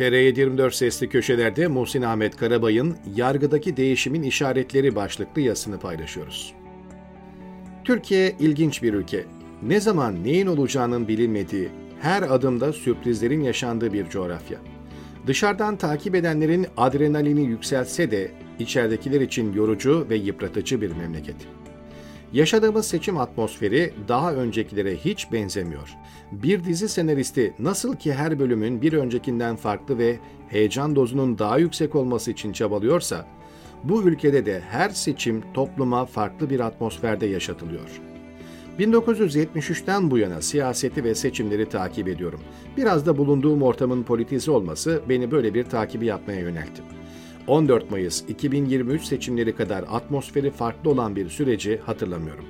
TR24 sesli köşelerde Muhsin Ahmet Karabay'ın Yargıdaki Değişimin İşaretleri başlıklı yazısını paylaşıyoruz. Türkiye ilginç bir ülke. Ne zaman neyin olacağının bilinmediği, her adımda sürprizlerin yaşandığı bir coğrafya. Dışarıdan takip edenlerin adrenalini yükseltse de içeridekiler için yorucu ve yıpratıcı bir memleket. Yaşadığımız seçim atmosferi daha öncekilere hiç benzemiyor. Bir dizi senaristi nasıl ki her bölümün bir öncekinden farklı ve heyecan dozunun daha yüksek olması için çabalıyorsa, bu ülkede de her seçim topluma farklı bir atmosferde yaşatılıyor. 1973'ten bu yana siyaseti ve seçimleri takip ediyorum. Biraz da bulunduğum ortamın politize olması beni böyle bir takibi yapmaya yöneltti. 14 Mayıs 2023 seçimleri kadar atmosferi farklı olan bir süreci hatırlamıyorum.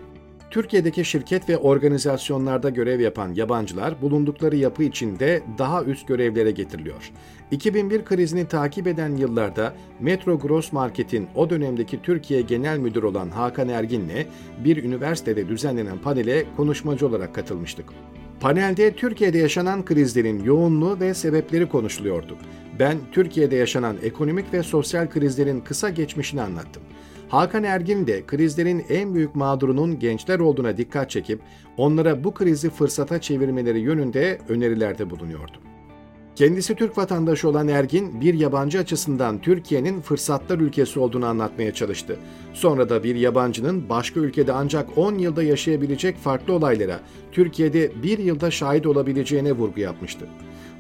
Türkiye'deki şirket ve organizasyonlarda görev yapan yabancılar bulundukları yapı içinde daha üst görevlere getiriliyor. 2001 krizini takip eden yıllarda Metro Gross Market'in o dönemdeki Türkiye Genel Müdürü olan Hakan Ergin'le bir üniversitede düzenlenen panele konuşmacı olarak katılmıştık. Panelde Türkiye'de yaşanan krizlerin yoğunluğu ve sebepleri konuşuluyordu. Ben Türkiye'de yaşanan ekonomik ve sosyal krizlerin kısa geçmişini anlattım. Hakan Ergin de krizlerin en büyük mağdurunun gençler olduğuna dikkat çekip onlara bu krizi fırsata çevirmeleri yönünde önerilerde bulunuyordu. Kendisi Türk vatandaşı olan Ergin, bir yabancı açısından Türkiye'nin fırsatlar ülkesi olduğunu anlatmaya çalıştı. Sonra da bir yabancının başka ülkede ancak 10 yılda yaşayabilecek farklı olaylara Türkiye'de bir yılda şahit olabileceğine vurgu yapmıştı.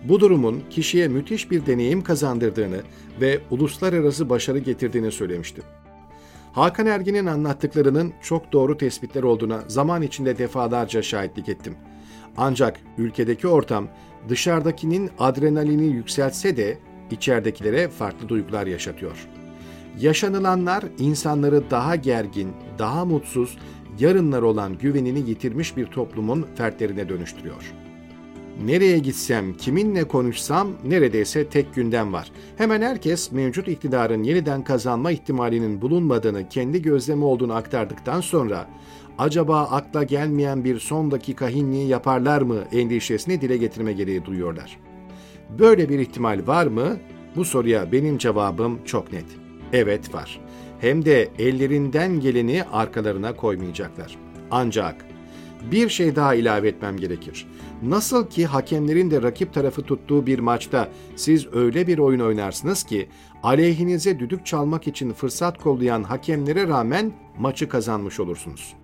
Bu durumun kişiye müthiş bir deneyim kazandırdığını ve uluslararası başarı getirdiğini söylemişti. Hakan Ergin'in anlattıklarının çok doğru tespitler olduğuna zaman içinde defalarca şahitlik ettim. Ancak ülkedeki ortam dışarıdakinin adrenalini yükseltse de içeridekilere farklı duygular yaşatıyor. Yaşanılanlar insanları daha gergin, daha mutsuz, yarınlar olan güvenini yitirmiş bir toplumun fertlerine dönüştürüyor.'' Nereye gitsem, kiminle konuşsam neredeyse tek gündem var. Hemen herkes mevcut iktidarın yeniden kazanma ihtimalinin bulunmadığını kendi gözlemi olduğunu aktardıktan sonra acaba akla gelmeyen bir son dakika hinliği yaparlar mı endişesini dile getirme gereği duyuyorlar. Böyle bir ihtimal var mı? Bu soruya benim cevabım çok net. Evet var. Hem de ellerinden geleni arkalarına koymayacaklar. Ancak bir şey daha ilave etmem gerekir. Nasıl ki hakemlerin de rakip tarafı tuttuğu bir maçta siz öyle bir oyun oynarsınız ki aleyhinize düdük çalmak için fırsat kollayan hakemlere rağmen maçı kazanmış olursunuz.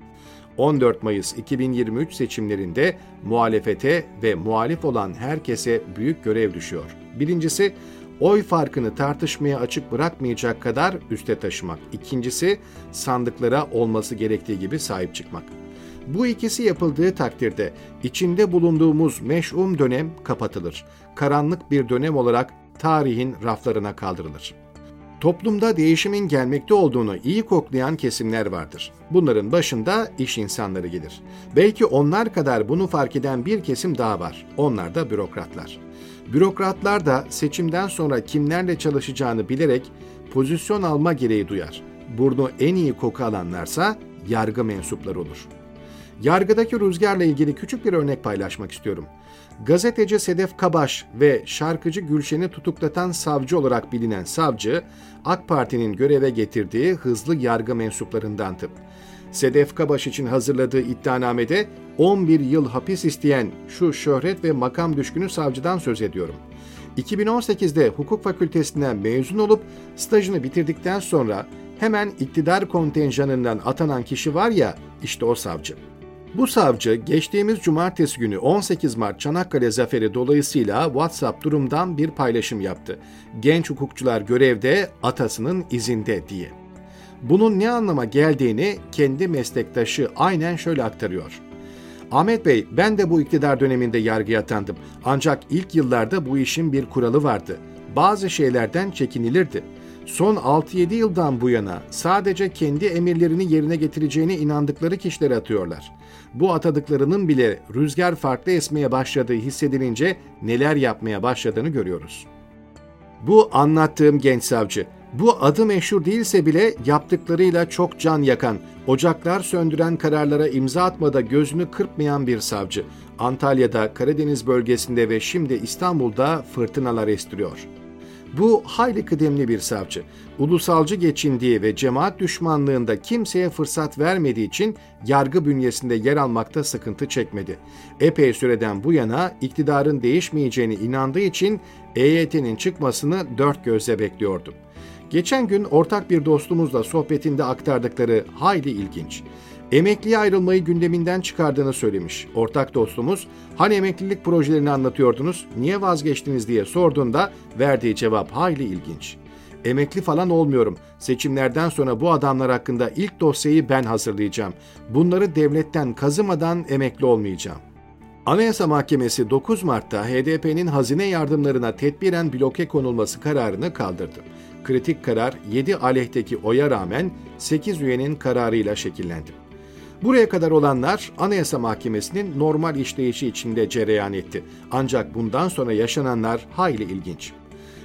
14 Mayıs 2023 seçimlerinde muhalefete ve muhalif olan herkese büyük görev düşüyor. Birincisi, oy farkını tartışmaya açık bırakmayacak kadar üste taşımak. İkincisi, sandıklara olması gerektiği gibi sahip çıkmak. Bu ikisi yapıldığı takdirde içinde bulunduğumuz meş'um dönem kapatılır. Karanlık bir dönem olarak tarihin raflarına kaldırılır. Toplumda değişimin gelmekte olduğunu iyi koklayan kesimler vardır. Bunların başında iş insanları gelir. Belki onlar kadar bunu fark eden bir kesim daha var. Onlar da bürokratlar. Bürokratlar da seçimden sonra kimlerle çalışacağını bilerek pozisyon alma gereği duyar. Burnu en iyi koku alanlarsa yargı mensupları olur. Yargıdaki rüzgarla ilgili küçük bir örnek paylaşmak istiyorum. Gazeteci Sedef Kabaş ve şarkıcı Gülşen'i tutuklatan savcı olarak bilinen savcı, AK Parti'nin göreve getirdiği hızlı yargı mensuplarındandı. Sedef Kabaş için hazırladığı iddianamede 11 yıl hapis isteyen şu şöhret ve makam düşkünü savcıdan söz ediyorum. 2018'de hukuk fakültesinden mezun olup stajını bitirdikten sonra hemen iktidar kontenjanından atanan kişi var ya işte o savcı. Bu savcı geçtiğimiz cumartesi günü 18 Mart Çanakkale Zaferi dolayısıyla WhatsApp durumdan bir paylaşım yaptı. Genç hukukçular görevde, atasının izinde diye. Bunun ne anlama geldiğini kendi meslektaşı aynen şöyle aktarıyor. Ahmet Bey, ben de bu iktidar döneminde yargıya atandım. Ancak ilk yıllarda bu işin bir kuralı vardı. Bazı şeylerden çekinilirdi son 6-7 yıldan bu yana sadece kendi emirlerini yerine getireceğine inandıkları kişileri atıyorlar. Bu atadıklarının bile rüzgar farklı esmeye başladığı hissedilince neler yapmaya başladığını görüyoruz. Bu anlattığım genç savcı. Bu adı meşhur değilse bile yaptıklarıyla çok can yakan, ocaklar söndüren kararlara imza atmada gözünü kırpmayan bir savcı. Antalya'da, Karadeniz bölgesinde ve şimdi İstanbul'da fırtınalar estiriyor. Bu hayli kıdemli bir savcı. Ulusalcı geçindiği ve cemaat düşmanlığında kimseye fırsat vermediği için yargı bünyesinde yer almakta sıkıntı çekmedi. Epey süreden bu yana iktidarın değişmeyeceğini inandığı için EYT'nin çıkmasını dört gözle bekliyordu. Geçen gün ortak bir dostumuzla sohbetinde aktardıkları hayli ilginç. Emekliye ayrılmayı gündeminden çıkardığını söylemiş. Ortak dostumuz, hani emeklilik projelerini anlatıyordunuz, niye vazgeçtiniz diye sorduğunda verdiği cevap hayli ilginç. Emekli falan olmuyorum. Seçimlerden sonra bu adamlar hakkında ilk dosyayı ben hazırlayacağım. Bunları devletten kazımadan emekli olmayacağım. Anayasa Mahkemesi 9 Mart'ta HDP'nin hazine yardımlarına tedbiren bloke konulması kararını kaldırdı. Kritik karar 7 aleyhteki oya rağmen 8 üyenin kararıyla şekillendi. Buraya kadar olanlar Anayasa Mahkemesi'nin normal işleyişi içinde cereyan etti. Ancak bundan sonra yaşananlar hayli ilginç.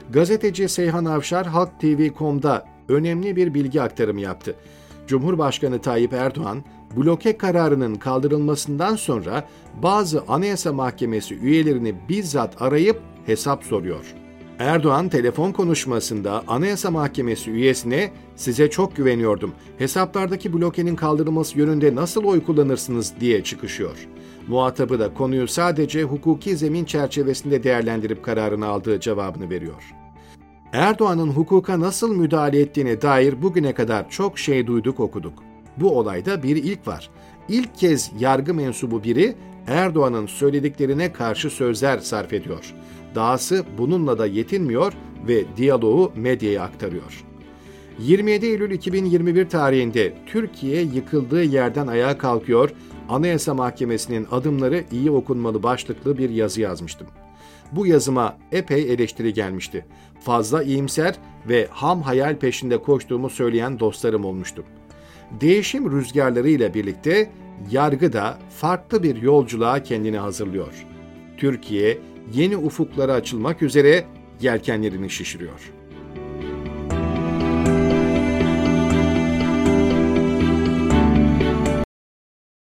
Gazeteci Seyhan Avşar Halk TV.com'da önemli bir bilgi aktarımı yaptı. Cumhurbaşkanı Tayyip Erdoğan, bloke kararının kaldırılmasından sonra bazı Anayasa Mahkemesi üyelerini bizzat arayıp hesap soruyor. Erdoğan telefon konuşmasında Anayasa Mahkemesi üyesine size çok güveniyordum. Hesaplardaki blokenin kaldırılması yönünde nasıl oy kullanırsınız diye çıkışıyor. Muhatabı da konuyu sadece hukuki zemin çerçevesinde değerlendirip kararını aldığı cevabını veriyor. Erdoğan'ın hukuka nasıl müdahale ettiğine dair bugüne kadar çok şey duyduk okuduk. Bu olayda bir ilk var. İlk kez yargı mensubu biri Erdoğan'ın söylediklerine karşı sözler sarf ediyor. Dahası bununla da yetinmiyor ve diyaloğu medyaya aktarıyor. 27 Eylül 2021 tarihinde Türkiye yıkıldığı yerden ayağa kalkıyor, Anayasa Mahkemesi'nin adımları iyi okunmalı başlıklı bir yazı yazmıştım. Bu yazıma epey eleştiri gelmişti. Fazla iyimser ve ham hayal peşinde koştuğumu söyleyen dostlarım olmuştu. Değişim rüzgarlarıyla birlikte yargı da farklı bir yolculuğa kendini hazırlıyor. Türkiye yeni ufuklara açılmak üzere yelkenlerini şişiriyor.